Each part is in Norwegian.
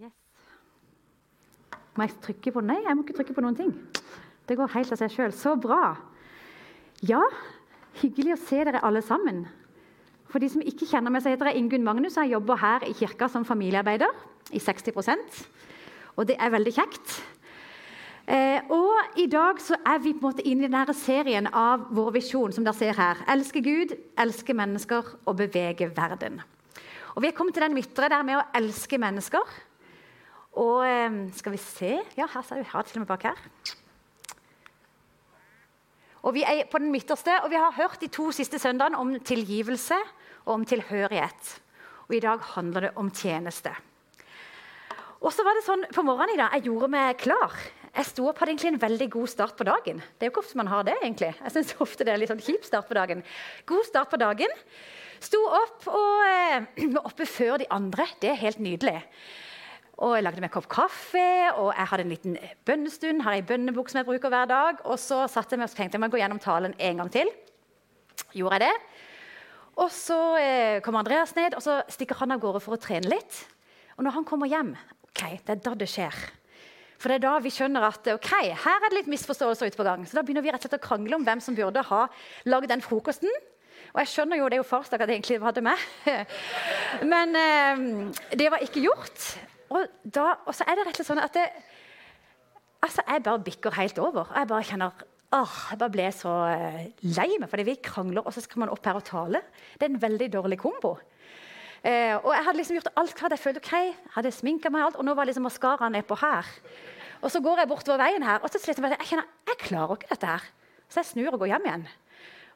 Yes. Må jeg trykke på Nei, jeg må ikke trykke på noen ting. Det går helt av seg sjøl. Så bra. Ja, hyggelig å se dere alle sammen. For de som ikke kjenner meg, så heter jeg Ingunn Magnus. Jeg jobber her i kirka som familiearbeider i 60% Og det er veldig kjekt. Eh, og I dag så er vi på en måte inne i denne serien av vår visjon. som dere ser her. Elske Gud, elske mennesker og bevege verden. Og Vi er kommet til den midtre der med å elske mennesker. Og eh, skal vi se Ja, her ser vi har til og med bak her. Og Vi er på den midterste, og vi har hørt de to siste søndagene om tilgivelse og om tilhørighet. Og I dag handler det om tjeneste. Og så var det sånn på morgenen i dag, Jeg gjorde meg klar. Jeg sto opp, hadde egentlig en veldig god start på dagen. Det er jo ikke ofte man har det. egentlig. Jeg synes ofte det er litt sånn kjip start på dagen. God start på dagen. Sto opp og eh, var oppe før de andre. Det er helt nydelig. Og Jeg lagde meg en kopp kaffe, og jeg hadde en liten bønnestund. Har ei bønnebok som jeg bruker hver dag. Og så satte jeg meg og tenkte jeg må gå gjennom talen en gang til. Gjorde jeg det. Og så eh, kommer Andreas ned, og så stikker han av gårde for å trene litt. Og når han kommer hjem, ok, det er da det skjer. For det er da vi skjønner at ok, her er det litt misforståelser ute på gang. Så da begynner vi rett og slett å krangle om hvem som burde ha lagd den frokosten. Og jeg skjønner jo, det er jo farsdag at jeg egentlig hadde med. Men eh, det var ikke gjort. Og, da, og, så er det rett og slett sånn at det, altså jeg bare bikker helt over. Jeg bare kjenner åh, jeg bare ble så eh, lei meg fordi vi krangler, og så skal man opp her og tale. Det er en veldig dårlig kombo. Eh, og jeg hadde liksom gjort alt klart. Jeg følte ok, hadde sminka meg, alt, og nå var liksom maskaraen nedpå her. Og så går jeg bortover veien her, og så sliter jeg med jeg kjenner, jeg klarer ikke dette her. Så jeg snur og går hjem igjen.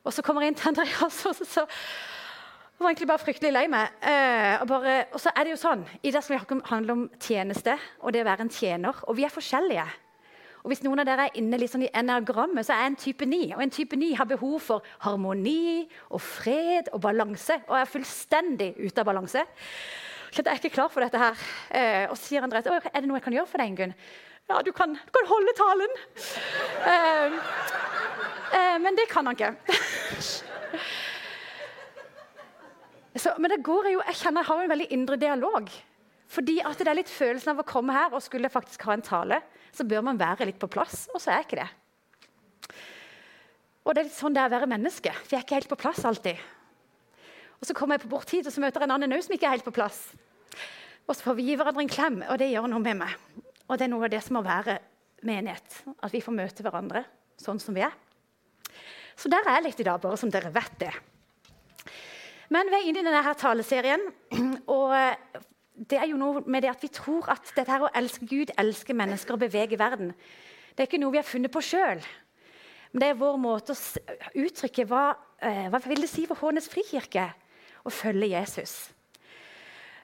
Og så kommer jeg inn til Andreas, og så, så jeg var egentlig bare fryktelig lei meg. Eh, og, bare, og, så er det jo sånn, I det skal vi handle om tjeneste og det å være en tjener. Og vi er forskjellige. Og Hvis noen av dere er inne liksom i enagrammet, så er jeg en type 9. Og en type 9 har behov for harmoni og fred og balanse. Og er fullstendig ute av balanse. Så jeg er ikke klar for dette her. Eh, og sier Andreas er det noe jeg kan gjøre for deg, Ingunn. Ja, du kan, du kan holde talen. Eh, eh, men det kan han ikke. Så, men det går jo, jeg kjenner jeg har en veldig indre dialog. Fordi at det er litt følelsen av å komme her og skulle faktisk ha en tale så bør man være litt på plass, og så er jeg ikke det. Og det er litt sånn det er å være menneske. Vi er ikke helt på plass alltid. Og Så kommer jeg på bort hit, og så møter jeg en annen som ikke er helt på plass. Og så får vi gi hverandre en klem, og det gjør noe med meg. Og det er noe av det som må være menighet. At vi får møte hverandre sånn som vi er. Så der er jeg litt i dag, bare som dere vet det. Men vi er inne i denne taleserien. Og det er jo noe med det at vi tror at dette her å elske Gud, elske mennesker og bevege verden, det er ikke noe vi har funnet på sjøl. Men det er vår måte å uttrykke hva, eh, hva vil det si for Hånes frikirke å følge Jesus.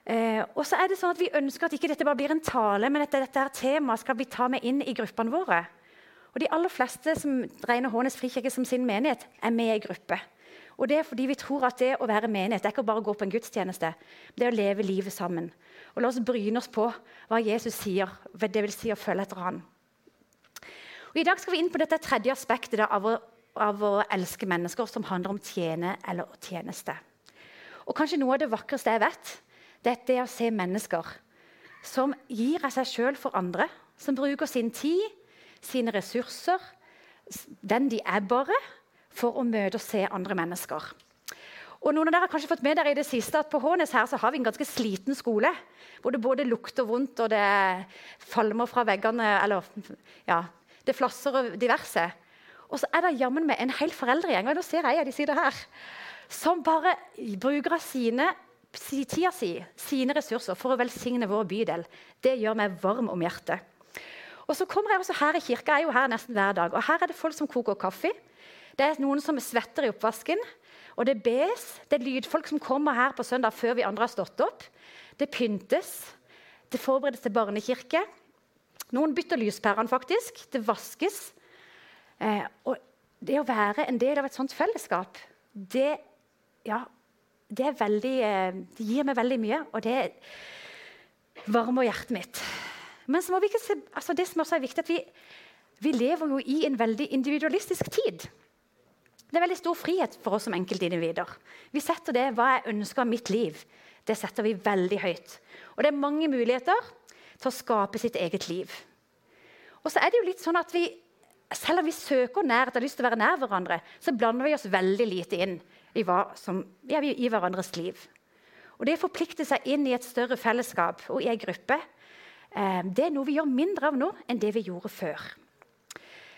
Eh, og så er det sånn at Vi ønsker at ikke dette bare blir en tale, men at dette temaet skal vi ta med inn i gruppene våre. Og De aller fleste som regner Hånes frikirke som sin menighet, er med i gruppe. Og det er fordi vi tror at det å være menighet det er ikke bare å gå på en gudstjeneste. Det er å leve livet sammen. Og La oss bryne oss på hva Jesus sier, det vil si å følge etter han. Og I dag skal vi inn på dette tredje aspektet da, av, å, av, å, elske mennesker, som handler om tjene eller tjeneste. Og Kanskje noe av det vakreste jeg vet, det er det å se mennesker som gir av seg sjøl for andre. Som bruker sin tid, sine ressurser, den de er bare, for å møte og se andre mennesker. Og noen av dere har kanskje fått med dere i det siste at På Hånes her så har vi en ganske sliten skole. Hvor det både lukter vondt og det falmer fra veggene. eller ja, Det flasser og diverse. Og så er det jammen meg en hel foreldregjeng og nå ser jeg de sitter her, som bare bruker av sine tida si, sine ressurser for å velsigne vår bydel. Det gjør meg varm om hjertet. Og så kommer jeg også her i kirka, jeg er jo her nesten hver dag, og her er det folk som koker kaffe. Det er noen som svetter i oppvasken. Og det bes. Det er lydfolk som kommer her på søndag før vi andre har stått opp. Det pyntes. Det forberedes til barnekirke. Noen bytter lyspærene, faktisk. Det vaskes. Eh, og det å være en del av et sånt fellesskap, det, ja, det, veldig, eh, det gir meg veldig mye. Og det varmer hjertet mitt. Men se, altså det som også er viktig, at vi, vi lever jo i en veldig individualistisk tid. Det er veldig stor frihet for oss som enkeltindivider. Vi setter det hva jeg ønsker av mitt liv. Det setter vi veldig høyt. Og det er mange muligheter til å skape sitt eget liv. Og så er det jo litt sånn at vi, Selv om vi søker nærhet og har lyst til å være nær hverandre, så blander vi oss veldig lite inn i, som, ja, i hverandres liv. Og Det å forplikte seg inn i et større fellesskap og i en gruppe eh, det er noe vi gjør mindre av nå enn det vi gjorde før.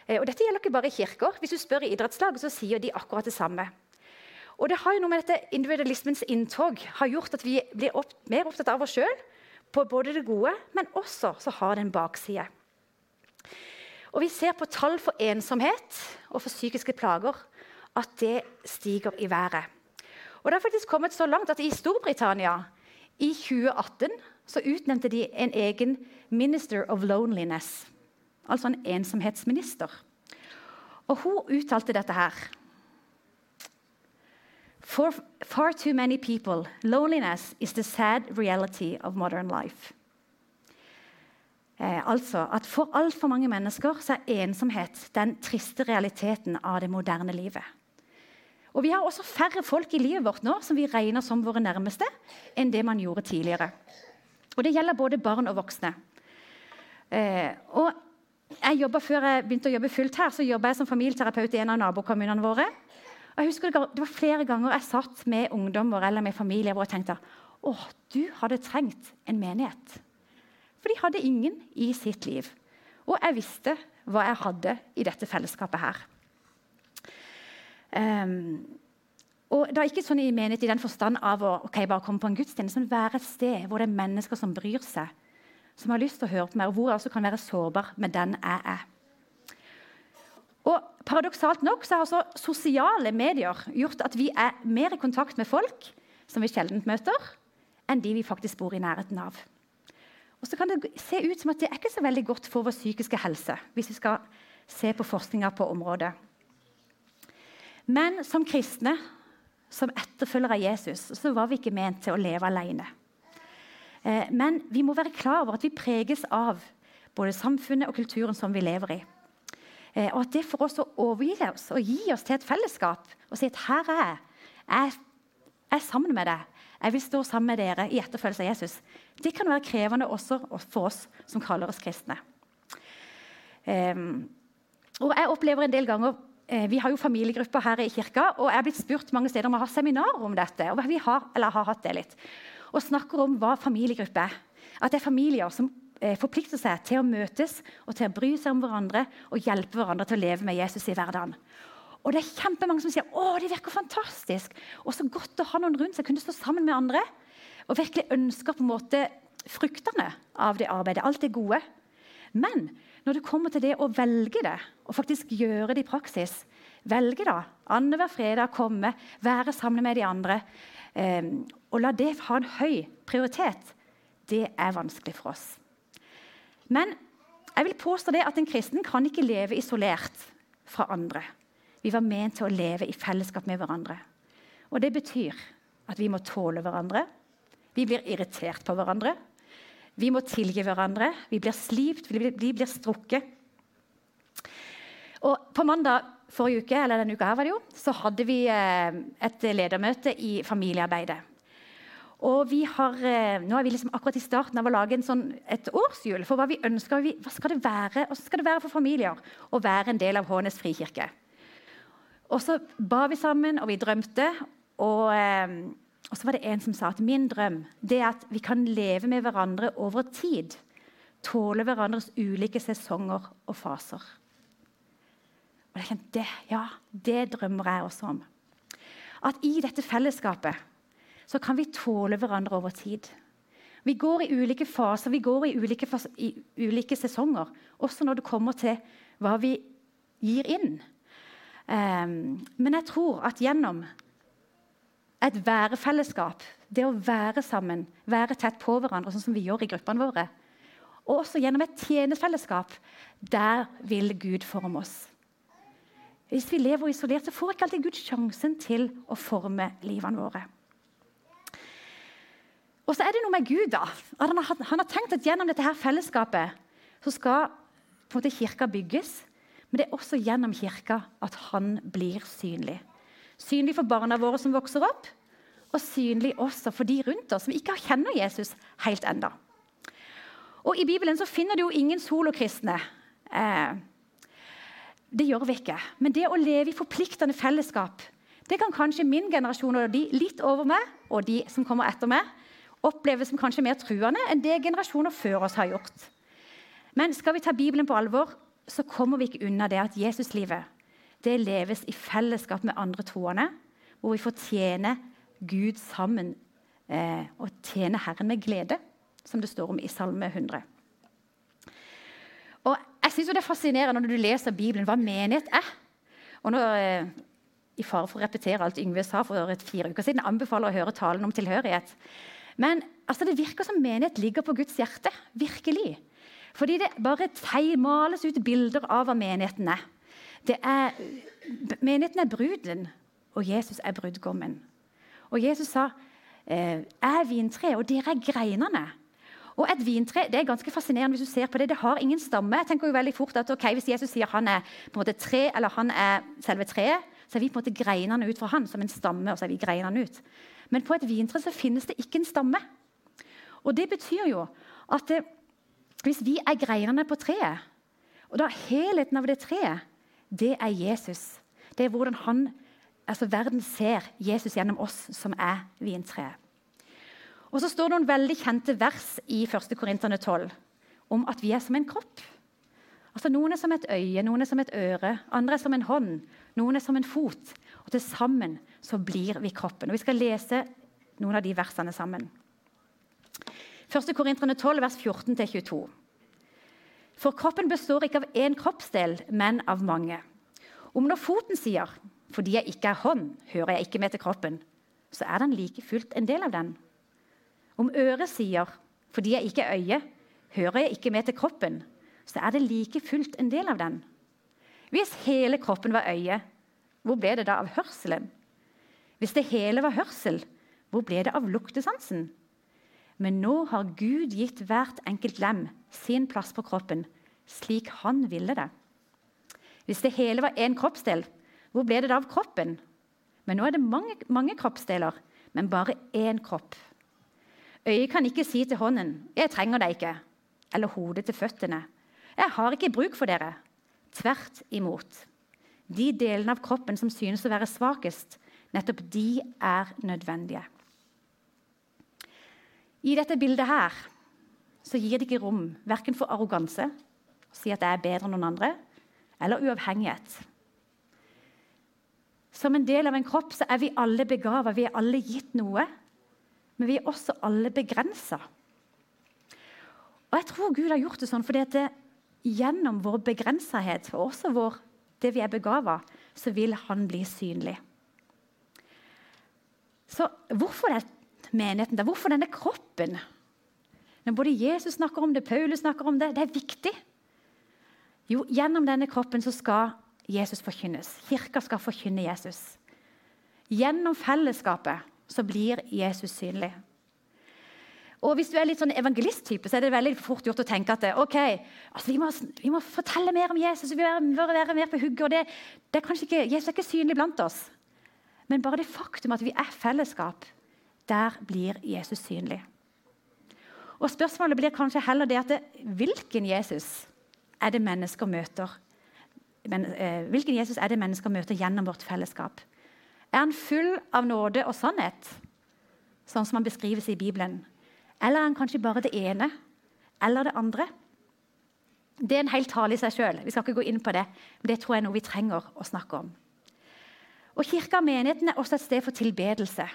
Eh, og Dette gjelder ikke bare i kirker. Hvis du spør i idrettslag, så sier de akkurat det samme. Og det har jo noe med dette Individualismens inntog har gjort at vi blir opp, mer opptatt av oss sjøl på både det gode, men også så har det en bakside. Og Vi ser på tall for ensomhet og for psykiske plager at det stiger i været. Og Det har faktisk kommet så langt at i Storbritannia i 2018 så utnevnte de en egen 'Minister of Loneliness', altså en ensomhetsminister. Og Hun uttalte dette her. For far too many people, loneliness is the sad reality of modern life. Eh, altså at For altfor mange mennesker så er ensomhet den triste realiteten av det moderne livet. Og Vi har også færre folk i livet vårt nå som vi regner som våre nærmeste, enn det man gjorde tidligere. Og Det gjelder både barn og voksne. Eh, og jeg Før jeg begynte å jobbe fullt her, så jobba jeg som familieterapeut i en av nabokommunene våre. Og jeg husker Det var flere ganger jeg satt med ungdommer eller med familier jeg tenkte at du hadde trengt en menighet. For de hadde ingen i sitt liv. Og jeg visste hva jeg hadde i dette fellesskapet her. Um, og det er ikke sånn i menighet i den forstand av å okay, bare komme på en gudstjeneste, men være et sted hvor det er mennesker som bryr seg, som har lyst til å høre på meg, og hvor jeg også kan være sårbar med den jeg er. Og Paradoksalt nok så har også sosiale medier gjort at vi er mer i kontakt med folk som vi sjelden møter, enn de vi faktisk bor i nærheten av. Og så kan det se ut som at det er ikke så veldig godt for vår psykiske helse. hvis vi skal se på forskninga på området. Men som kristne, som etterfølgere av Jesus, så var vi ikke ment til å leve alene. Eh, men vi må være klar over at vi preges av både samfunnet og kulturen som vi lever i. Eh, og at det for oss å overgi oss og gi oss til et fellesskap og si at her er jeg. Jeg er sammen med deg. Jeg vil stå sammen med dere i etterfølgelse av Jesus. Det kan være krevende også for oss som kaller oss kristne. Um, og jeg opplever en del ganger eh, Vi har jo familiegrupper her i kirka, og jeg er blitt spurt mange steder om å ha seminar om dette. og vi har, eller har hatt det litt, Og snakker om hva familiegruppe er. At det er familier som eh, forplikter seg til å møtes og til å bry seg om hverandre og hjelpe hverandre til å leve med Jesus i hverdagen. Og det er kjempemange som sier å, det virker fantastisk. Og så godt å ha noen rundt seg, kunne stå sammen med andre. Og virkelig ønsker på en måte fruktene av det arbeidet. Alt det gode. Men når det kommer til det å velge det, og faktisk gjøre det i praksis Velge da, annenhver fredag komme, være sammen med de andre. Eh, og la det ha en høy prioritet. Det er vanskelig for oss. Men jeg vil påstå det at en kristen kan ikke leve isolert fra andre. Vi var ment til å leve i fellesskap med hverandre. Og Det betyr at vi må tåle hverandre. Vi blir irritert på hverandre. Vi må tilgi hverandre. Vi blir slipt, vi blir, vi blir strukket. Og På mandag forrige uke eller denne uka her var det jo, så hadde vi eh, et ledermøte i familiearbeidet. Og vi har, eh, nå er vi liksom akkurat i starten av å lage sånn, et årshjul for hva vi ønsker. Hva skal det være, Hvordan skal det være for familier å være en del av Hånes frikirke? Og så ba vi sammen, og vi drømte. Og, eh, og, så var det en som sa at min drøm det er at vi kan leve med hverandre over tid. Tåle hverandres ulike sesonger og faser. Og jeg kjente, det, Ja, det drømmer jeg også om. At i dette fellesskapet så kan vi tåle hverandre over tid. Vi går i ulike faser, vi går i ulike, fas i ulike sesonger. Også når det kommer til hva vi gir inn. Um, men jeg tror at gjennom et værefellesskap, det å være sammen, være tett på hverandre, sånn som vi gjør i gruppene våre, og også gjennom et tjenestefellesskap, der vil Gud forme oss. Hvis vi lever isolert, så får ikke alltid Gud sjansen til å forme livene våre. Og så er det noe med Gud. da. Han har, han har tenkt at gjennom dette her fellesskapet så skal på en måte kirka bygges. Men det er også gjennom kirka at han blir synlig. Synlig for barna våre som vokser opp, og synlig også for de rundt oss som ikke kjenner Jesus helt enda. Og I Bibelen så finner du jo ingen solokristne. Eh, det gjør vi ikke. Men det å leve i forpliktende fellesskap det kan kanskje min generasjon og de litt over meg og de som kommer etter meg, oppleves som kanskje mer truende enn det generasjoner før oss har gjort. Men skal vi ta Bibelen på alvor, så kommer vi ikke unna det at Jesuslivet det leves i fellesskap med andre troende, hvor vi får tjene Gud sammen eh, og tjene Herren med glede, som det står om i Salme 100. Jeg synes Det er fascinerende når du leser Bibelen hva menighet er. Og når, eh, I fare for å repetere alt Yngve sa for et fire uker siden, anbefaler å høre talen om tilhørighet. Men altså, det virker som menighet ligger på Guds hjerte. Virkelig. Fordi det bare males ut bilder av hva menigheten er. er menigheten er bruden, og Jesus er brudgommen. Og Jesus sa, eh, 'Jeg er vintre, og dere er greinene'. Og et vintre det er ganske fascinerende hvis du ser på det. Det har ingen stamme. Jeg tenker jo veldig fort at okay, Hvis Jesus sier han er på en måte tre, eller han er selve treet, så er vi på en måte greinene ut fra han som en stamme. og så er vi greinene ut. Men på et vintre så finnes det ikke en stamme. Og Det betyr jo at det, hvis vi er greinene på treet, og da helheten av det treet, det er Jesus. Det er hvordan han, altså verden ser Jesus gjennom oss som er vintreet. Og så står det noen veldig kjente vers i 1. Korinterne 12 om at vi er som en kropp. Altså Noen er som et øye, noen er som et øre, andre er som en hånd, noen er som en fot. Og til sammen så blir vi kroppen. Og Vi skal lese noen av de versene sammen. 1. Korinterne 12, vers 14-22. For kroppen består ikke av én kroppsdel, men av mange. Om når foten sier 'fordi jeg ikke er hånd, hører jeg ikke med til kroppen', så er den like fullt en del av den. Om øret sier 'fordi jeg ikke er øye, hører jeg ikke med til kroppen', så er det like fullt en del av den. Hvis hele kroppen var øye, hvor ble det da av hørselen? Hvis det hele var hørsel, hvor ble det av luktesansen? Men nå har Gud gitt hvert enkelt lem sin plass på kroppen, slik han ville det. Hvis det hele var én kroppsdel, hvor ble det da av kroppen? Men nå er det mange, mange kroppsdeler, men bare én kropp. Øyet kan ikke si til hånden 'Jeg trenger deg ikke', eller hodet til føttene 'Jeg har ikke bruk for dere'. Tvert imot. De delene av kroppen som synes å være svakest, nettopp de er nødvendige. I dette bildet her så gir det ikke rom verken for arroganse, å si at jeg er bedre enn noen andre, eller uavhengighet. Som en del av en kropp så er vi alle begava, vi er alle gitt noe. Men vi er også alle begrensa. Og jeg tror Gud har gjort det sånn fordi at det, gjennom vår begrensahet og også vår, det vi er begava, så vil han bli synlig. Så hvorfor det, menigheten der? Hvorfor denne kroppen? Når både Jesus snakker om det, Paulus snakker om det, det er viktig. Jo, gjennom denne kroppen så skal Jesus forkynnes. Kirka skal forkynne Jesus. Gjennom fellesskapet så blir Jesus synlig. Og Hvis du er litt sånn evangelisttype, så er det veldig fort gjort å tenke at ok, altså vi, må, vi må fortelle mer om Jesus, vi bør være mer på hugget. og det, det er kanskje ikke, Jesus er ikke synlig blant oss. Men bare det faktum at vi er fellesskap, der blir Jesus synlig. Og Spørsmålet blir kanskje heller det at det, hvilken Jesus er det mennesker møter? Men, eh, hvilken Jesus er det mennesker møter gjennom vårt fellesskap? Er han full av nåde og sannhet, sånn som han beskrives i Bibelen? Eller er han kanskje bare det ene eller det andre? Det er en helt tale i seg sjøl. Vi skal ikke gå inn på det, men det tror jeg er noe vi trenger å snakke om. Og Kirka og menigheten er også et sted for tilbedelse.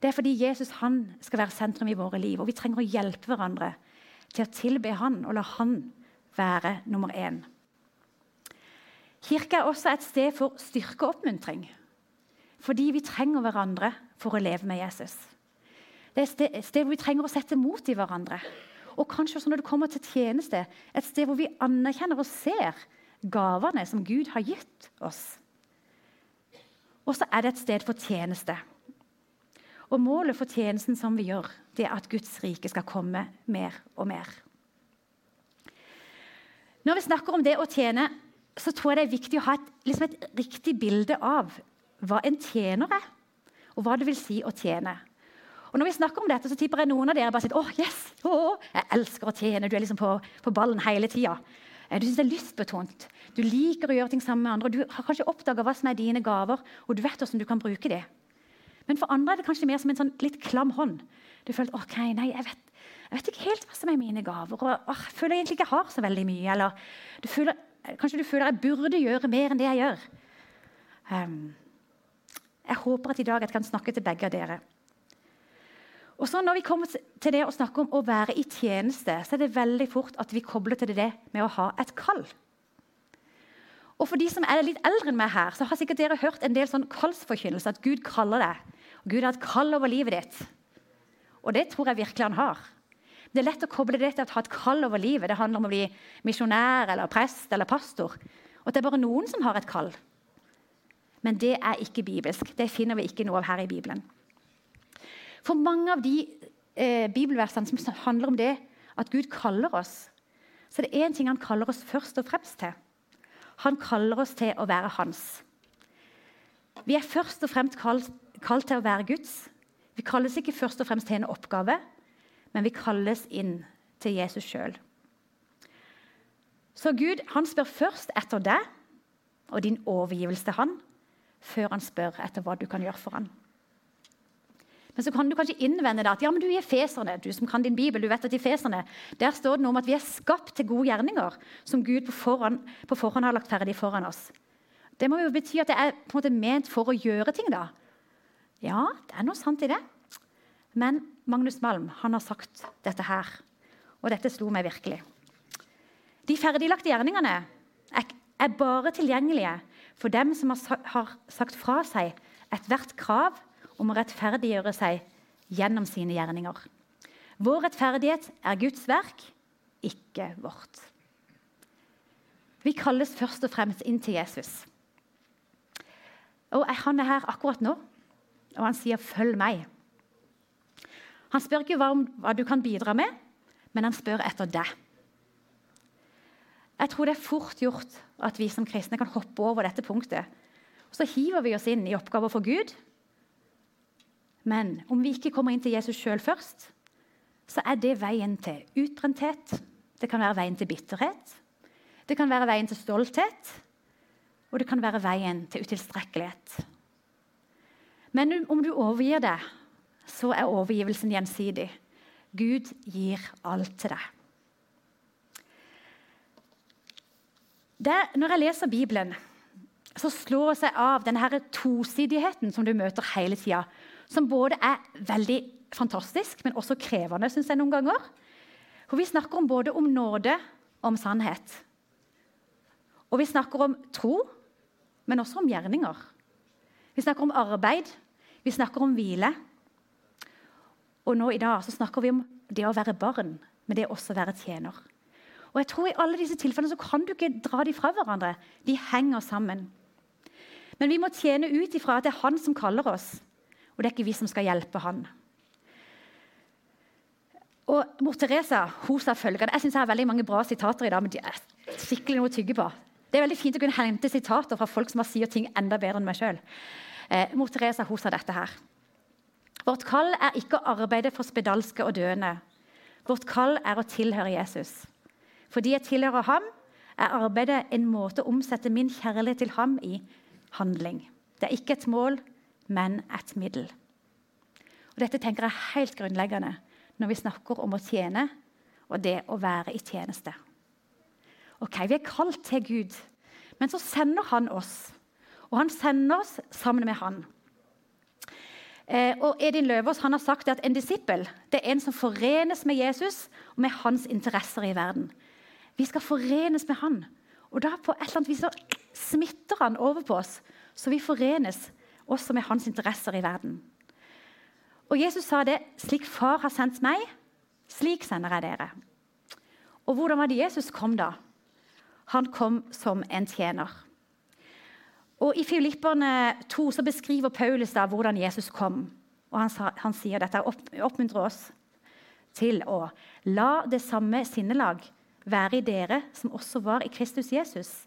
Det er fordi Jesus han skal være sentrum i våre liv, og vi trenger å hjelpe hverandre til å tilbe Han og la Han være nummer én. Kirka er også et sted for styrke og oppmuntring. Fordi vi trenger hverandre for å leve med Jesus. Det er et sted hvor vi trenger å sette mot i hverandre. Og kanskje også når det kommer til tjeneste, et sted hvor vi anerkjenner og ser gavene som Gud har gitt oss. Og så er det et sted for tjeneste. Og Målet for tjenesten som vi gjør, det er at Guds rike skal komme mer og mer. Når vi snakker om det å tjene, så tror jeg det er viktig å ha et, liksom et riktig bilde av hva en tjener er, og hva det vil si å tjene. Og når vi snakker om dette, så tipper jeg noen av dere bare sier åh, yes, oh, jeg elsker å tjene. Du er liksom på, på ballen hele tida. Eh, du syns det er lystbetont. Du liker å gjøre ting sammen med andre. Du har kanskje oppdaga hva som er dine gaver, og du vet hvordan du kan bruke dem. Men for andre er det kanskje mer som en sånn litt klam hånd. Du føler ok, nei, jeg vet, jeg vet ikke helt hva som er mine gaver. og åh, Jeg føler egentlig ikke jeg har så veldig mye. Eller du føler, kanskje du føler jeg burde gjøre mer enn det jeg gjør. Um, jeg håper at i dag jeg kan snakke til begge av dere. Og så Når vi kommer til det å snakke om å være i tjeneste, så er det veldig fort at vi kobler til det med å ha et kall. Og For de som er litt eldre enn meg her, så har sikkert dere hørt en del sånn kallsforkynnelse. At Gud kaller deg. Gud har et kall over livet ditt. Og det tror jeg virkelig han har. Det er lett å koble det til å ha et kall over livet. Det handler om å bli misjonær eller prest eller pastor. Og det er bare noen som har et kall. Men det er ikke bibelsk. Det finner vi ikke noe av her i Bibelen. For mange av de eh, bibelversene som handler om det at Gud kaller oss, så er det én ting han kaller oss først og fremst til. Han kaller oss til å være hans. Vi er først og fremst kalt, kalt til å være Guds. Vi kalles ikke først og fremst til en oppgave, men vi kalles inn til Jesus sjøl. Så Gud han spør først etter deg og din overgivelse til han, før han spør etter hva du kan gjøre for han. Men så kan du kanskje innvende det at ja, men du er feserne, du som kan din bibel, du vet at i feserne, der står det noe om at vi er skapt til gode gjerninger som Gud på forhånd, på forhånd har lagt ferdig foran oss. Det må jo bety at det er på en måte ment for å gjøre ting. da. Ja, det er noe sant i det. Men Magnus Malm han har sagt dette her, og dette slo meg virkelig. De ferdiglagte gjerningene er bare tilgjengelige for dem som har sagt fra seg ethvert krav om å rettferdiggjøre seg gjennom sine gjerninger. Vår rettferdighet er Guds verk, ikke vårt. Vi kalles først og fremst inn til Jesus. Og Han er her akkurat nå, og han sier 'følg meg'. Han spør ikke hva, hva du kan bidra med, men han spør etter deg. Jeg tror det er fort gjort at vi som kristne kan hoppe over dette punktet. Så hiver vi oss inn i oppgaver for Gud men om vi ikke kommer inn til Jesus sjøl først, så er det veien til utbrenthet. Det kan være veien til bitterhet. Det kan være veien til stolthet. Og det kan være veien til utilstrekkelighet. Men om du overgir deg, så er overgivelsen gjensidig. Gud gir alt til deg. Det, når jeg leser Bibelen, så slår det seg av denne tosidigheten som du møter hele tida som både er veldig fantastisk, men også krevende synes jeg noen ganger. For Vi snakker om både om nåde og om sannhet. Og vi snakker om tro, men også om gjerninger. Vi snakker om arbeid, vi snakker om hvile. Og nå i dag så snakker vi om det å være barn, men det å også være tjener. Og jeg tror I alle disse tilfellene så kan du ikke dra de fra hverandre. De henger sammen. Men vi må tjene ut ifra at det er Han som kaller oss. Og det er ikke vi som skal hjelpe han. Og Mor Teresa hun sa følgende Jeg synes jeg har veldig mange bra sitater i dag, men de er skikkelig noe å tygge på. Det er veldig fint å kunne hente sitater fra folk som har sier ting enda bedre enn meg sjøl. Eh, Mor Teresa hun sa dette her. Vårt kall er ikke å arbeide for spedalske og døende. Vårt kall er å tilhøre Jesus. Fordi jeg tilhører ham, er arbeidet en måte å omsette min kjærlighet til ham i handling. Det er ikke et mål, men et middel. Og dette tenker jeg er helt grunnleggende når vi snakker om å tjene og det å være i tjeneste. Ok, Vi er kalt til Gud, men så sender han oss. Og han sender oss sammen med han. Eh, og Edin Løvaas har sagt at en disippel det er en som forenes med Jesus og med hans interesser i verden. Vi skal forenes med han. Og da på et eller annet vis så smitter han over på oss, så vi forenes også med hans interesser i verden. Og Jesus sa det slik far har sendt meg, slik sender jeg dere. Og hvordan var det Jesus kom da? Han kom som en tjener. Og I Filipperne 2 så beskriver Paulus da hvordan Jesus kom. Og Han, han sier dette opp, oppmuntrer oss til å la det samme sinnelag være i dere som også var i Kristus Jesus.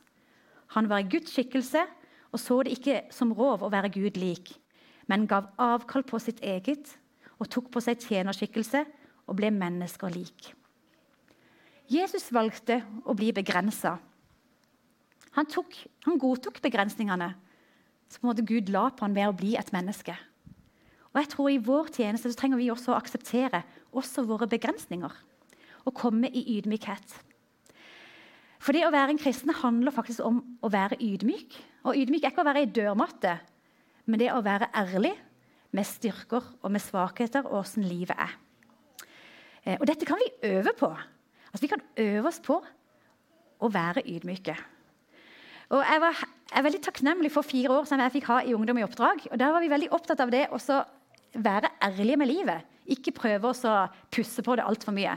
Han var i Guds skikkelse og så det ikke som rov å være Gud lik, men gav avkall på sitt eget og tok på seg tjenerskikkelse og ble mennesker lik. Jesus valgte å bli begrensa. Han, han, godtok begrensningene som Gud la på han ved å bli et menneske. Og jeg tror I vår tjeneste så trenger vi også å akseptere også våre begrensninger og komme i ydmykhet. For det å være en kristen handler faktisk om å være ydmyk. Og ydmyk er ikke å være i dørmatte, men det å være ærlig med styrker og med svakheter og åssen livet er. Eh, og dette kan vi øve på. Altså, vi kan øve oss på å være ydmyke. Og jeg, var, jeg er veldig takknemlig for fire år som jeg fikk ha i Ungdom i oppdrag. og Da var vi veldig opptatt av det å være ærlige med livet. Ikke prøve å pusse på det altfor mye.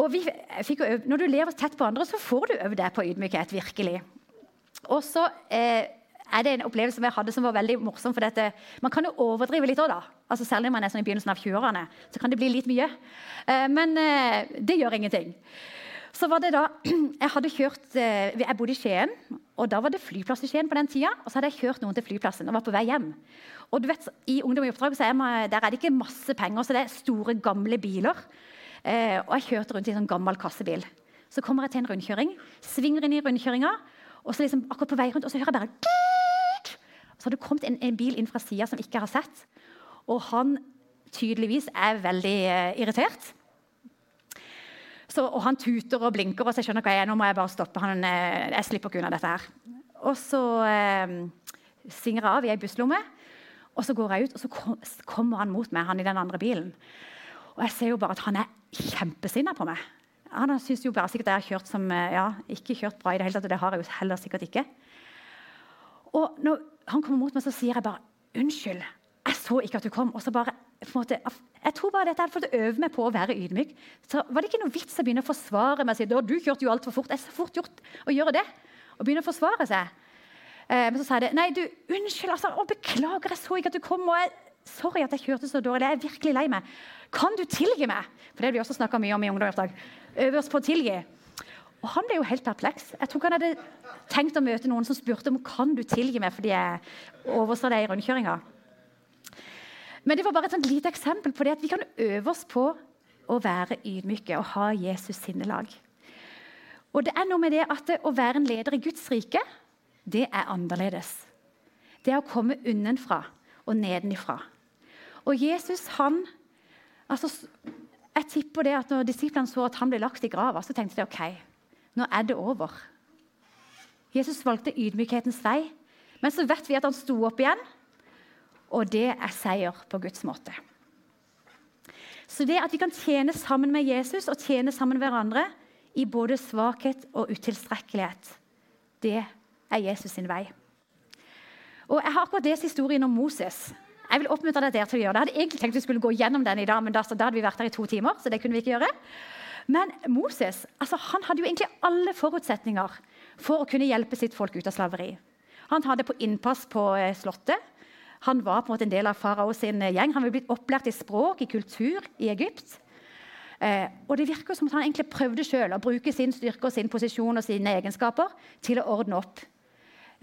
Og øve, Når du lever tett på andre, så får du øve deg på ydmykhet. virkelig. Og så eh, er det en opplevelse jeg hadde som var veldig morsom. for dette. Man kan jo overdrive litt òg, da. Altså, særlig når man er sånn i begynnelsen av 20-årene. Så kan det bli litt mye. Eh, men eh, det gjør ingenting. Så var det da, Jeg hadde kjørt, eh, jeg bodde i Skien, og da var det flyplass i Skien på den tida. Og så hadde jeg kjørt noen til flyplassen og var på vei hjem. Og du vet, I Ungdom i oppdrag så er man, der er det ikke masse penger, så det er store, gamle biler. Eh, og jeg kjørte rundt i en sånn gammel kassebil. Så kommer jeg til en rundkjøring, svinger inn i rundkjøringa, og så liksom akkurat på vei rundt, og så hører jeg bare Så har det kommet en, en bil inn fra sida som ikke har sett. Og han tydeligvis er veldig eh, irritert. Så, og han tuter og blinker, og så jeg skjønner hva jeg er. Nå må jeg bare stoppe. Han, eh, jeg slipper ikke unna dette her. Og så eh, svinger jeg av i ei busslomme, og så går jeg ut, og så kommer han mot meg, han i den andre bilen. Og jeg ser jo bare at han er kjempesinna på meg. Han syns jo bare sikkert jeg har kjørt som, eh, ja, ikke kjørt bra i det hele tatt, og det har jeg jo heller sikkert ikke. Og når han kommer mot meg, så sier jeg bare 'Unnskyld, jeg så ikke at du kom.' Og så bare, måte, jeg tror bare dette hadde fått øve meg på å være ydmyk. Så var det ikke noe vits å begynne å forsvare meg og si 'Du kjørte jo altfor fort.' Jeg er så fort gjort å gjøre det. Å begynne å forsvare seg. Eh, men så sa jeg det. 'Nei, du, unnskyld, altså. Å, beklager, jeg så ikke at du kom.' og jeg, 'Sorry at jeg kjørte så dårlig. Jeg er virkelig lei meg.' Kan du tilgi meg? For det har vi også snakka mye om i ungdomsdag. Øve oss på å tilgi. Og han ble jo helt perpleks. Jeg tror ikke han hadde tenkt å møte noen som spurte om kan du tilgi meg fordi jeg oversa deg i rundkjøringa. Men det var bare et lite eksempel på det at vi kan øve oss på å være ydmyke og ha Jesus sinnelag. Og det er noe med det at å være en leder i Guds rike, det er annerledes. Det er å komme unnenfra og nedenifra. Og Jesus han Altså, jeg tipper det at når disiplene så at han ble lagt i grava, så tenkte de ok, nå er det over. Jesus valgte ydmykhetens vei, men så vet vi at han sto opp igjen. Og det er seier på Guds måte. Så det at vi kan tjene sammen med Jesus og tjene sammen hverandre i både svakhet og utilstrekkelighet, det er Jesus sin vei. Og Jeg har akkurat lest historien om Moses. Jeg vil oppmuntre deg der til å gjøre det. Jeg hadde egentlig tenkt vi skulle gå gjennom den i dag, men da, da hadde vi vært der i to timer. så det kunne vi ikke gjøre. Men Moses altså, han hadde jo egentlig alle forutsetninger for å kunne hjelpe sitt folk ut av slaveri. Han hadde på innpass på eh, Slottet. Han var på en måte en del av farao sin eh, gjeng. Han var blitt opplært i språk, i kultur, i Egypt. Eh, og det virker som at han egentlig prøvde selv å bruke sin styrke og sin posisjon og sine egenskaper til å ordne opp.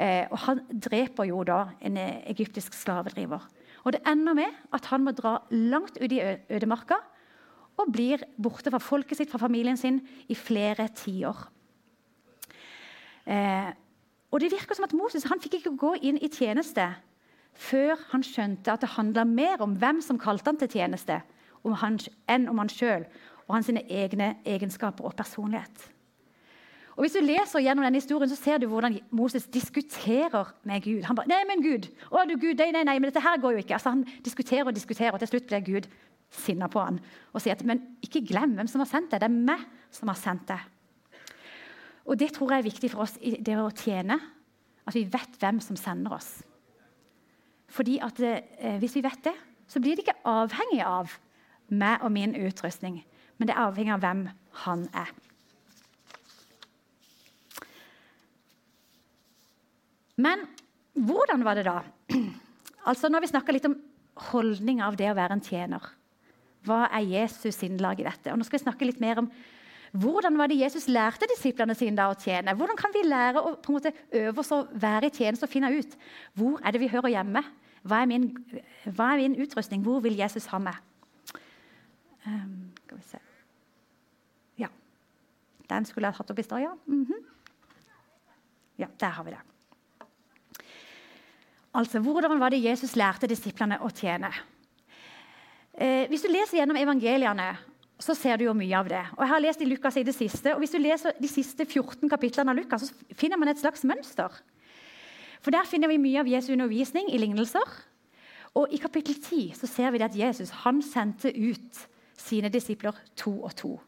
Eh, og han dreper jo da en eh, egyptisk slavedriver. Og Det ender med at han må dra langt ut i ødemarka og blir borte fra folket sitt, fra familien sin, i flere tiår. Eh, og det virker som at Moses han fikk ikke gå inn i tjeneste før han skjønte at det handla mer om hvem som kalte han til tjeneste, om han, enn om han sjøl og hans egne egenskaper og personlighet. Og Hvis du leser gjennom denne historien, så ser du hvordan Moses diskuterer med Gud. Han bare 'Nei, men Gud! Å, du Gud, nei, nei, nei, men dette her går jo ikke.' Altså, han diskuterer og diskuterer, og til slutt blir Gud sinna på han og sier at 'Men ikke glem hvem som har sendt deg. Det er meg som har sendt deg.' Og Det tror jeg er viktig for oss i det å tjene. At vi vet hvem som sender oss. Fordi at eh, Hvis vi vet det, så blir det ikke avhengig av meg og min utrustning, men det er avhengig av hvem han er. Men hvordan var det da? Altså, Nå har vi snakker litt om holdning av det å være en tjener. Hva er Jesus innlag i dette? Og nå skal vi snakke litt mer om hvordan var det Jesus lærte disiplene sine da å tjene? Hvordan kan vi lære å på en måte øve oss å være i tjeneste og finne ut hvor er det vi hører hjemme? Hva er min, hva er min utrustning? Hvor vil Jesus ha meg? Um, skal vi se Ja. Den skulle jeg hatt opp i stad, ja. Mm -hmm. Ja, der har vi det. Altså, Hvordan var det Jesus lærte disiplene å tjene? Eh, hvis du leser gjennom evangeliene, så ser du jo mye av det. Og Jeg har lest i Lukas i det siste, og Hvis du leser de siste 14 kapitlene av Lukas, så finner man et slags mønster. For Der finner vi mye av Jesu undervisning i lignelser. Og I kapittel 10 så ser vi at Jesus han sendte ut sine disipler to og to.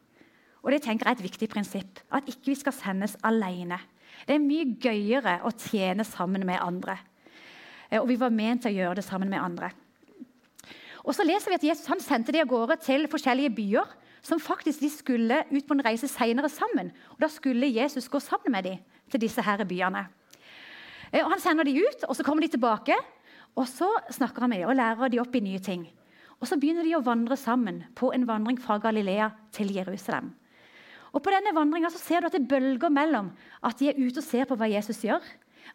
Og Det tenker jeg er et viktig prinsipp. At ikke vi skal sendes alene. Det er mye gøyere å tjene sammen med andre. Eh, og vi var ment til å gjøre det sammen med andre. Og så leser vi at Jesus han sendte de av gårde til forskjellige byer som faktisk de skulle ut på en reise senere sammen. Og Da skulle Jesus gå sammen med dem til disse her byene. Og Han sender de ut, og så kommer de tilbake. Og så snakker han med dem og lærer de opp i nye ting. Og Så begynner de å vandre sammen på en vandring fra Galilea til Jerusalem. Og På denne vandringa ser du at det bølger mellom at de er ute og ser på hva Jesus gjør,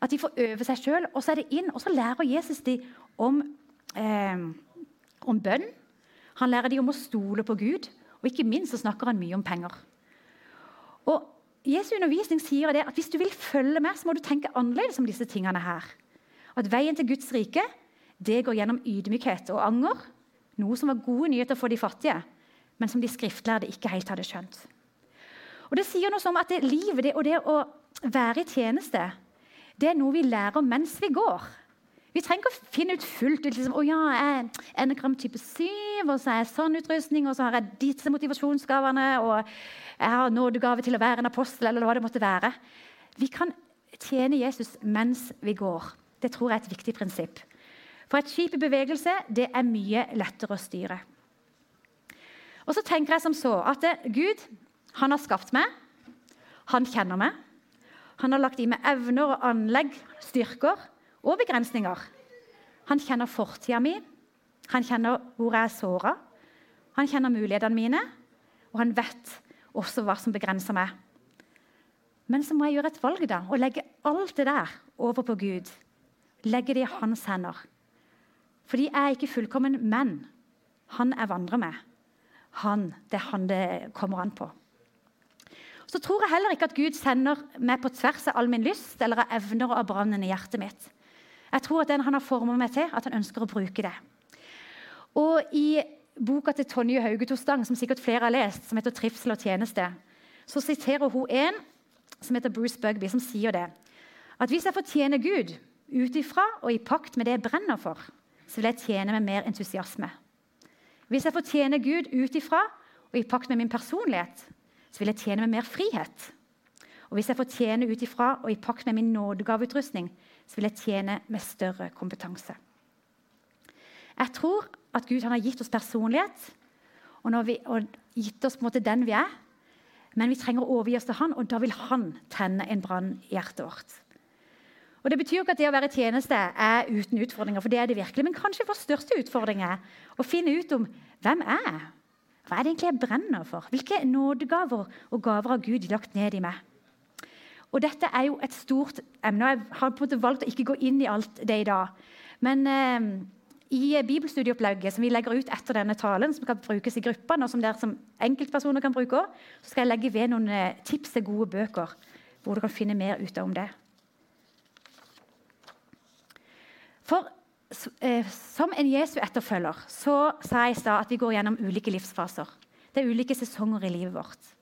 at de får øve seg sjøl, og så er det inn, og så lærer Jesus dem om, eh, om bønn. Han lærer dem om å stole på Gud, og ikke minst så snakker han mye om penger. Og Jesu undervisning sier det at hvis du vil følge med, så må du tenke annerledes om disse tingene her. At veien til Guds rike det går gjennom ydmykhet og anger. Noe som var gode nyheter for de fattige, men som de skriftlærde ikke helt hadde skjønt. Og Det sier noe om at det, livet det, og det å være i tjeneste det er noe vi lærer mens vi går. Vi trenger ikke å finne ut fullt ut liksom, å ja, jeg er enegram type 7, og så er jeg sånn utrustning, og så har jeg disse motivasjonsgavene, og jeg har nådegave til å være en apostel, eller hva det måtte være. Vi kan tjene Jesus mens vi går. Det tror jeg er et viktig prinsipp. For et skip i bevegelse det er mye lettere å styre. Og så tenker jeg som så at Gud han har skapt meg. Han kjenner meg. Han har lagt i meg evner og anlegg, styrker og begrensninger. Han kjenner fortida mi, han kjenner hvor jeg er såra. Han kjenner mulighetene mine, og han vet også hva som begrenser meg. Men så må jeg gjøre et valg da, og legge alt det der over på Gud. Legge det i hans hender. Fordi jeg er ikke fullkommen, men han jeg vandrer med. Han, Det er han det kommer an på. Så tror jeg heller ikke at Gud sender meg på tvers av all min lyst eller av evner og av brannen i hjertet mitt. Jeg tror at den han har formet meg til, at han ønsker å bruke det. Og I boka til Tonje Haugetostang, som sikkert flere har lest, som heter 'Trivsel og tjeneste', så siterer hun en som heter Bruce Bugby, som sier det. At hvis jeg får tjene Gud ut ifra og i pakt med det jeg brenner for, så vil jeg tjene med mer entusiasme. Hvis jeg får tjene Gud ut ifra og i pakt med min personlighet, så vil jeg tjene med mer frihet. Og hvis jeg får tjene ut ifra og i pakt med min nådegaveutrustning, så vil jeg tjene med større kompetanse. Jeg tror at Gud har gitt oss personlighet og, vi, og gitt oss den vi er. Men vi trenger å overgi oss til Han, og da vil Han tenne en brann i hjertet vårt. Og Det betyr ikke at det å være tjeneste er uten utfordringer, for det er det virkelig. Men kanskje vår største utfordring er å finne ut om hvem er jeg Hva er det egentlig jeg brenner for? Hvilke nådegaver og gaver har Gud lagt ned i meg? Og Dette er jo et stort emne. og Jeg har på en måte valgt å ikke gå inn i alt det i dag. Men eh, i bibelstudieopplegget som vi legger ut etter denne talen, som kan brukes i gruppene, og som dere som enkeltpersoner kan bruke så skal jeg legge ved noen eh, tips til gode bøker hvor du kan finne mer ut om det. For eh, som en Jesu etterfølger så sa jeg i stad at vi går gjennom ulike livsfaser. Det er ulike sesonger i livet vårt.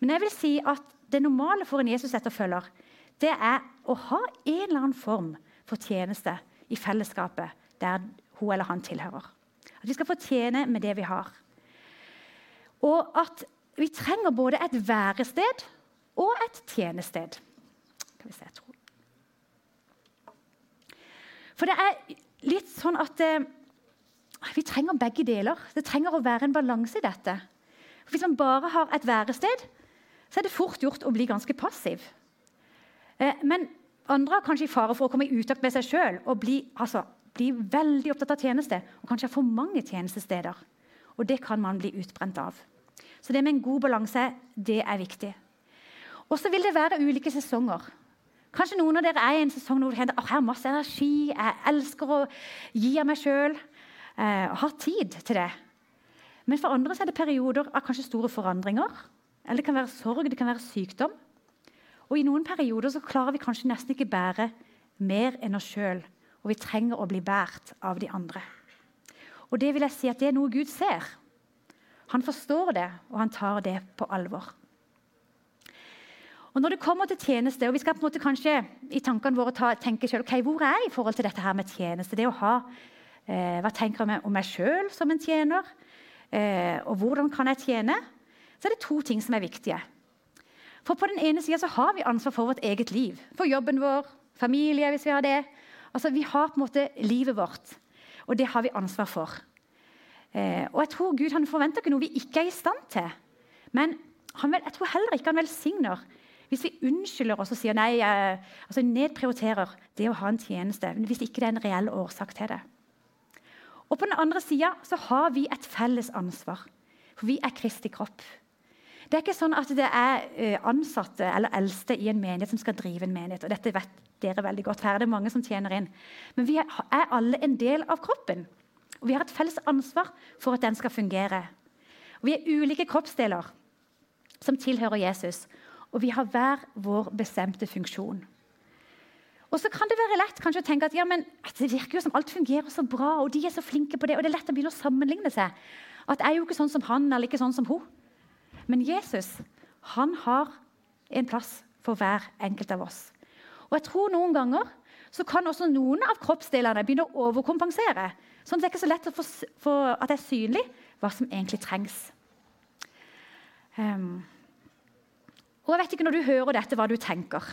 Men jeg vil si at det normale for en Jesus-etterfølger det er å ha en eller annen form for tjeneste i fellesskapet der hun eller han tilhører. At vi skal få tjene med det vi har. Og at vi trenger både et værested og et tjenested. Skal vi se, jeg tror. For det er litt sånn at eh, vi trenger begge deler. Det trenger å være en balanse i dette. Hvis man bare har et værested, så er det fort gjort å bli ganske passiv. Eh, men andre har kanskje i fare for å komme i utakt med seg sjøl og bli, altså, bli, veldig opptatt av tjeneste. Og kanskje ha for mange tjenestesteder. Og det kan man bli utbrent av. Så det med en god balanse det er viktig. Og så vil det være ulike sesonger. Kanskje noen av dere er i en sesong hvor jeg har masse energi, jeg elsker å gi av meg sjøl. Eh, har tid til det. Men for andre er det perioder av kanskje store forandringer. Eller det kan være sorg, det kan være sykdom. Og I noen perioder så klarer vi kanskje nesten ikke bære mer enn oss sjøl. Og vi trenger å bli båret av de andre. Og det vil jeg si at det er noe Gud ser. Han forstår det, og han tar det på alvor. Og når det kommer til tjeneste, og Vi skal på en måte kanskje i tankene våre ta, tenke selv, okay, hvor er jeg i forhold til dette her med tjeneste. Det å ha, eh, Hva tenker jeg om meg sjøl som en tjener? Eh, og hvordan kan jeg tjene? Så er det to ting som er viktige. For På den ene sida har vi ansvar for vårt eget liv. For jobben vår, familie, hvis vi har det. Altså, Vi har på en måte livet vårt, og det har vi ansvar for. Eh, og jeg tror Gud han forventer ikke noe vi ikke er i stand til. Men han, jeg tror heller ikke han velsigner hvis vi unnskylder oss og sier nei, eh, altså nedprioriterer det å ha en tjeneste, hvis ikke det er en reell årsak til det. Og På den andre sida har vi et felles ansvar, for vi er Kristi kropp. Det er ikke sånn at det er eh, ansatte eller eldste i en menighet som skal drive en menighet. og dette vet dere veldig godt. Er det mange som tjener inn. Men vi er alle en del av kroppen. Og vi har et felles ansvar for at den skal fungere. Og vi er ulike kroppsdeler som tilhører Jesus, og vi har hver vår bestemte funksjon. Og så kan det være lett kanskje å tenke at ja, men det virker jo som alt fungerer så bra, og de er så flinke på det, og det er lett å begynne å sammenligne seg. At jeg er jo ikke sånn som han eller ikke sånn som hun. Men Jesus han har en plass for hver enkelt av oss. Og jeg tror noen ganger så kan også noen av kroppsdelene begynne å overkompensere. Sånn at det er ikke så lett å få, for at det er synlig hva som egentlig trengs. Um, og jeg vet ikke når du hører dette, hva du tenker.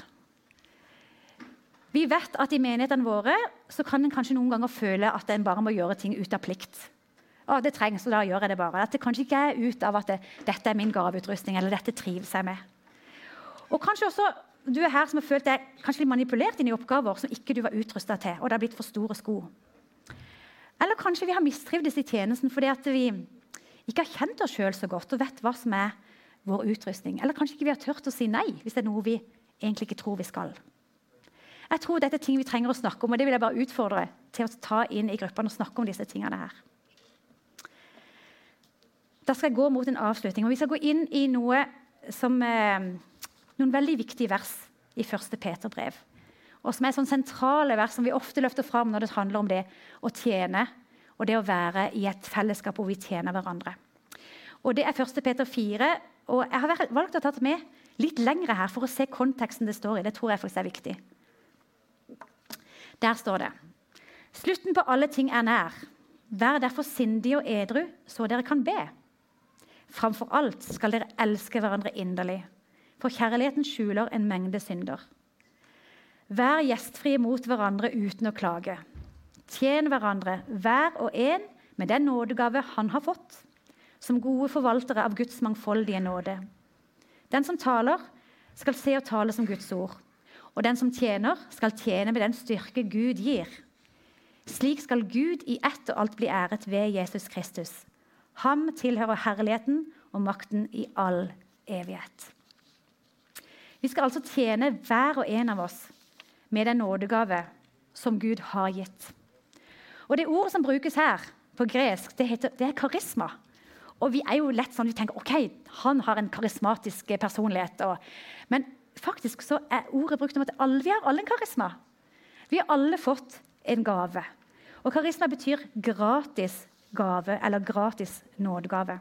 Vi vet at i menighetene våre så kan en kanskje noen ganger føle at en bare må gjøre ting ut av plikt. Å, det trengs, og da gjør jeg det bare. At det kanskje ikke er ut av at det, dette er min gaveutrustning, eller dette trives jeg med. Og kanskje også du er her som har følt deg kanskje litt manipulert inn i oppgaver som ikke du var utrusta til, og det har blitt for store sko. Eller kanskje vi har mistrivdes i tjenesten fordi vi ikke har kjent oss sjøl så godt og vet hva som er vår utrustning. Eller kanskje ikke vi har turt å si nei hvis det er noe vi egentlig ikke tror vi skal. Jeg tror dette er ting vi trenger å snakke om, og det vil jeg bare utfordre til å ta inn i gruppene og snakke om disse tingene her. Da skal jeg gå mot en avslutning, og vi skal gå inn i noe som eh, noen veldig viktige vers i 1. Peter brev. Og som er sånn sentrale vers som vi ofte løfter fram når det handler om det å tjene og det å være i et fellesskap hvor vi tjener hverandre. Og Det er 1. Peter 4. og Jeg har valgt å ta det med litt lengre her for å se konteksten det står i. Det tror jeg faktisk er viktig. Der står det Slutten på alle ting er nær. Vær derfor sindige og edru, så dere kan be. Framfor alt skal dere elske hverandre inderlig for kjærligheten skjuler en mengde synder. Vær gjestfrie mot hverandre uten å klage. Tjen hverandre, hver og en, med den nådegave han har fått, som gode forvaltere av Guds mangfoldige nåde. Den som taler, skal se og tale som Guds ord. Og den som tjener, skal tjene med den styrke Gud gir. Slik skal Gud i ett og alt bli æret ved Jesus Kristus. Ham tilhører herligheten og makten i all evighet. Vi skal altså tjene hver og en av oss med den nådegave som Gud har gitt. Og Det ordet som brukes her på gresk, det, heter, det er karisma. Og vi er jo lett sånn, vi tenker ok, han har en karismatisk personlighet. Og, men faktisk så er ordet brukt om at alle, vi har alle en karisma. Vi har alle fått en gave. Og karisma betyr gratis gave, eller gratis nådegave.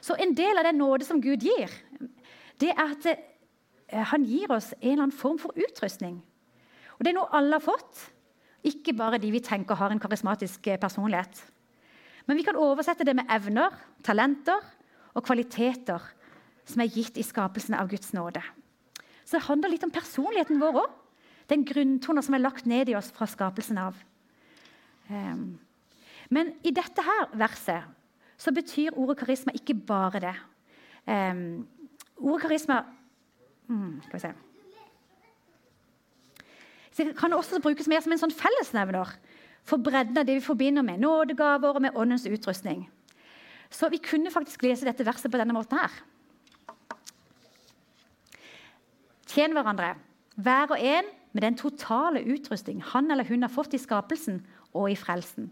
Så en del av den nåde som Gud gir, det er at Eh, han gir oss en eller annen form for utrustning. Og Det er noe alle har fått, ikke bare de vi tenker har en karismatisk eh, personlighet. Men vi kan oversette det med evner, talenter og kvaliteter som er gitt i skapelsen av Guds nåde. Så det handler litt om personligheten vår òg. Den grunntonen som er lagt ned i oss fra skapelsen av. Um, men i dette her verset så betyr ordet karisma ikke bare det. Um, ordet karisma Mm, skal vi se. Det kan også brukes mer som en sånn fellesnevner for bredden av det vi forbinder med nådegaver og med åndens utrustning. Så vi kunne faktisk lese dette verset på denne måten her. Tjen hverandre, Hver og en med den totale utrustning han eller hun har fått i skapelsen og i frelsen.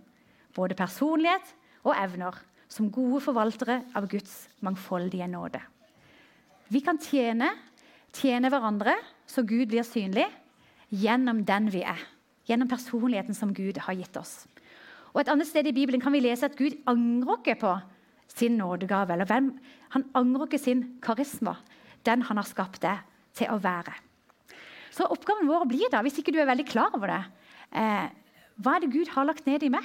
Både personlighet og evner, som gode forvaltere av Guds mangfoldige nåde. Vi kan tjene, tjene hverandre så Gud blir synlig, gjennom den vi er. Gjennom personligheten som Gud har gitt oss. Og Et annet sted i Bibelen kan vi lese at Gud angrer ikke på sin nådegave. eller hvem, Han angrer ikke sin karisma, den han har skapt deg til å være. Så oppgaven vår blir da, hvis ikke du er veldig klar over det, eh, hva er det Gud har lagt ned i meg?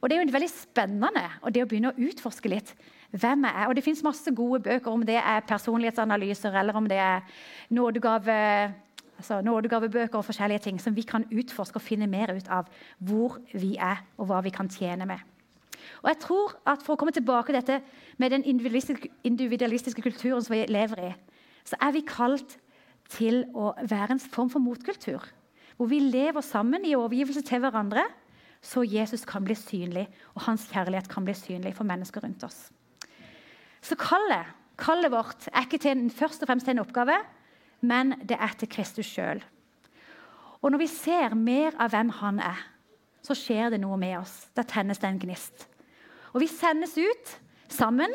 Og Det er jo veldig spennende og det å begynne å utforske litt hvem jeg er. Og Det fins masse gode bøker om det er personlighetsanalyser eller om det er nådegave, altså nådegavebøker og forskjellige ting som vi kan utforske og finne mer ut av hvor vi er og hva vi kan tjene med. Og jeg tror at For å komme tilbake til dette med den individualistiske, individualistiske kulturen som vi lever i, så er vi kalt til å være en form for motkultur. Hvor vi lever sammen i overgivelse til hverandre, så Jesus kan bli synlig, og hans kjærlighet kan bli synlig for mennesker rundt oss. Så kallet, kallet vårt er ikke til først og fremst til en oppgave, men det er til Kristus sjøl. Og når vi ser mer av hvem han er, så skjer det noe med oss. Da tennes det en gnist. Og vi sendes ut sammen.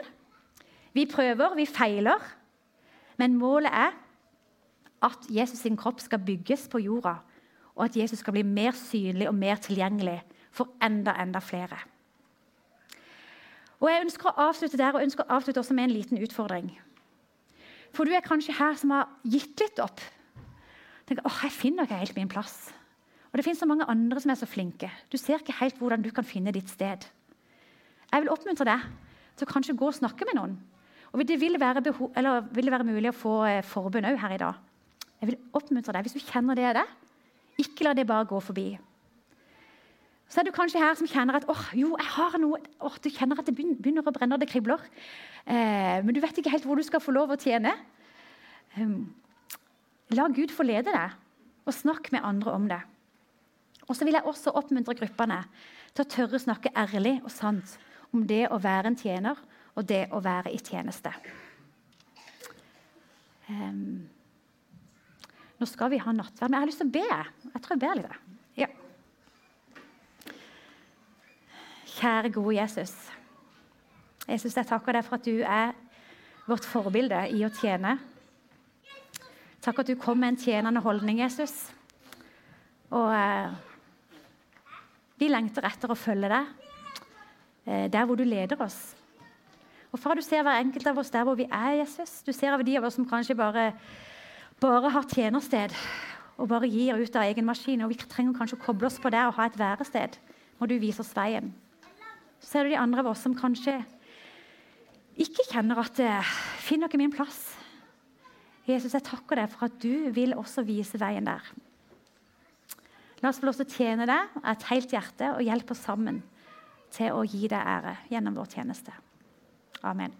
Vi prøver, vi feiler. Men målet er at Jesus sin kropp skal bygges på jorda, og at Jesus skal bli mer synlig og mer tilgjengelig for enda, enda flere. Og Jeg ønsker å avslutte der og ønsker å avslutte også med en liten utfordring. For du er kanskje her som har gitt litt opp. Tenker, åh, jeg finner ikke helt min plass. Og Det finnes så mange andre som er så flinke. Du ser ikke helt hvordan du kan finne ditt sted. Jeg vil oppmuntre deg til å kanskje gå og snakke med noen. Og Det vil være, vil det være mulig å få eh, forbund òg her i dag. Jeg vil oppmuntre deg, Hvis du kjenner det er det, ikke la det bare gå forbi. Så er du kanskje her som kjenner at oh, jo, jeg har noe, oh, du kjenner at det begynner å brenne, det kribler. Eh, men du vet ikke helt hvor du skal få lov å tjene. Um, la Gud få lede deg, og snakk med andre om det. Og så vil jeg også oppmuntre gruppene til å tørre å snakke ærlig og sant om det å være en tjener og det å være i tjeneste. Um, nå skal vi ha nattverd, men jeg har lyst til å be. Jeg tror jeg ber litt. Ja. Kjære, gode Jesus. Jesus, jeg takker deg for at du er vårt forbilde i å tjene. Takk at du kom med en tjenende holdning, Jesus. Og eh, vi lengter etter å følge deg eh, der hvor du leder oss. Og far, Du ser hver enkelt av oss der hvor vi er, Jesus. Du ser av de av oss som kanskje bare, bare har tjenersted og bare gir ut av egen maskin. Og vi trenger kanskje å koble oss på det og ha et værested. Må du vise oss veien. Så er det de andre av oss som kanskje ikke kjenner at Finn dere min plass. Jesus, jeg takker deg for at du vil også vise veien der. La oss få lov til å tjene deg av et helt hjerte og hjelpe oss sammen til å gi deg ære gjennom vår tjeneste. Amen.